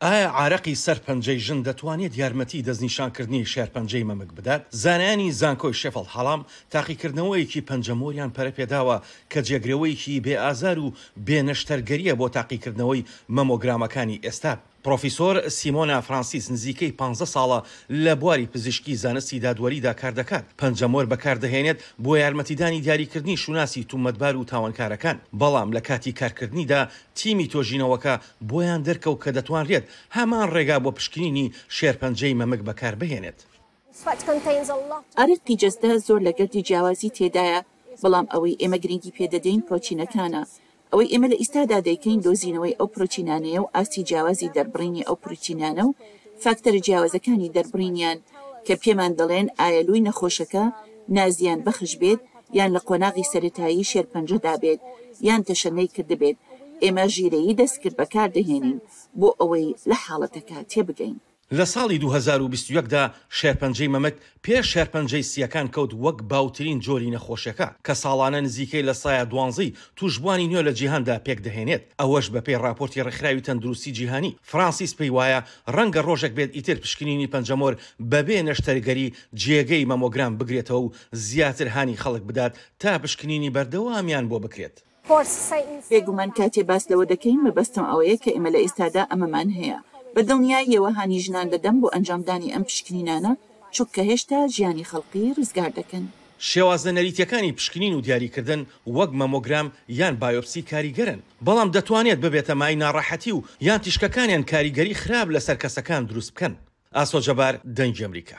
ئایا عارەقی سەر پەنجەی ژن دەتوانێت یارمەتی دەستنیشانکردنی شێرپەنجەی مەمک بدات؟ زانایانی زانکۆی شێفڵد هاڵام تاقیکردنەوەیەکی پەنجە مۆریان پەرەپێداوە کە جێگرەوەیەکی بێ ئازار و بێ نەشتەرگەرییە بۆ تاقیکردنەوەی مەمۆگرامەکانی ئێستا. پرۆفیسۆر سیمۆنا فرانسیس نزیکەی پانزە ساڵە لە بواری پزیشکی زانستی دادوەریدا کاردەکات، پەنجە مۆر بەکاردەهێنێت بۆ یارمەتیدانی دیاریکردنی شوناسی تومەتبار و تاوانکارەکان، بەڵام لە کاتی کارکردنیدا تیمی تۆژینەوەکە بۆیان دەرکەوت کە دەتوانرێت هەمان ڕێگا بۆ پشکنینی شێرپەنجەی مەمک بەکاربهێنێت. ئارەقی جەستە زۆر لە گەردی جیاوازی تێدایە، بەڵام ئەوەی ئێمە گرنگی پێ دەدەین پرۆتینەکانە. ئەوەی ئێمە لە ئیستادا دەیکەین دۆزینەوەی ئەو پرۆتینانەیە و ئاستی جیاوازی دەربڕینی ئەو پرۆتینانە و فاکتەرە جیاوازەکانی دەربڕینیان کە پێمان دەڵێن ئایا لووی نەخۆشەکە نا زیان بەخش بێت یان لە قۆناغی سەرەتایی شێرپەنجە دابێت یان تەشەنەی کردبێت ئێمە ژیرەیی دەستکرد بەکار دەهێنین بۆ ئەوەی لە حاڵەتەکە تێبگەین. لە ساڵی دوو هەزار و بیست و یەک دا شێرپەنجەی مەمک پێش شێرپەنجەی سییەکان کەوت وەک باوترین جۆری نەخۆشیەکە کە ساڵانە نزیکەی لە سایە دوانزەی توشبوانی نوێ لە جیهاندا پێک دەهێنێت ئەوەش بە پێی ڕاپۆرتی ڕێکخراوی تەندروستی جیهانی فرانسیس پێی وایە ڕەنگە ڕۆژێک بێت ئیتر پشکنینی پەنجەمۆر بەبێ نەشتەرگەری جێگەی مەمۆگرام بگرێتەوە و زیاتر هانی خەڵک بدات تا پشکنینی بەردەوامیان بۆ بکرێت. بێگومان کاتێ باس لەوە دەکەین مەبەستم ئەوەیە کە ئێمە لە ئێستادا ئەمەمان هەیە. بە دڵنیاییەوە هانی ژنان دەدەم بۆ ئەنجامدانی ئەم پشکنینانە چوککە هێشتا ژیانی خەڵقی ڕزگار دەکەن. شێوازە نەریتیەکانی پشکنین و دیاریکردن وەک مەمۆگرام یان بایۆپسی کاریگەرن بەڵام دەتوانێت ببێتە مای ناڕەحەتی و یان تیشکەکانیان کاریگەری خراپ لەسەر کەسەکان دروست بکەن. ئاسۆ جەبار، دەنگی ئەمریکا.